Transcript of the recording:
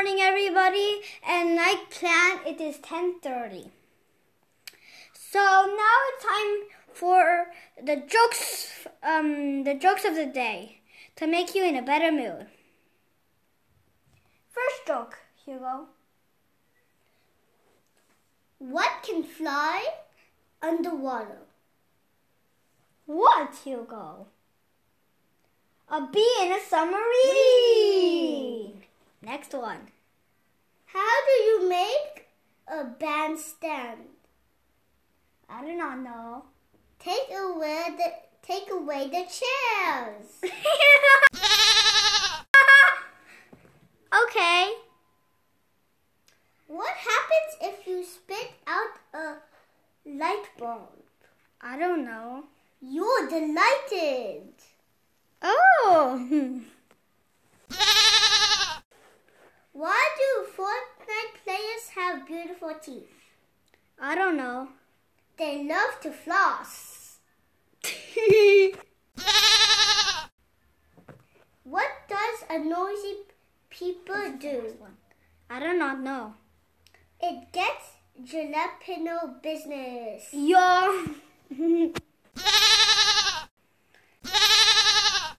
Good morning, everybody. And like plan it is 10:30. So now it's time for the jokes, um, the jokes of the day to make you in a better mood. First joke, Hugo. What can fly underwater? What, Hugo? A bee in a submarine. Next one. How do you make a bandstand? I do not know. Take away the take away the chairs. okay. What happens if you spit out a light bulb? I don't know. You're delighted. Oh. Why do beautiful teeth? I don't know. They love to floss. What does a noisy people do? I do not know. It gets jalapeno business. Yo.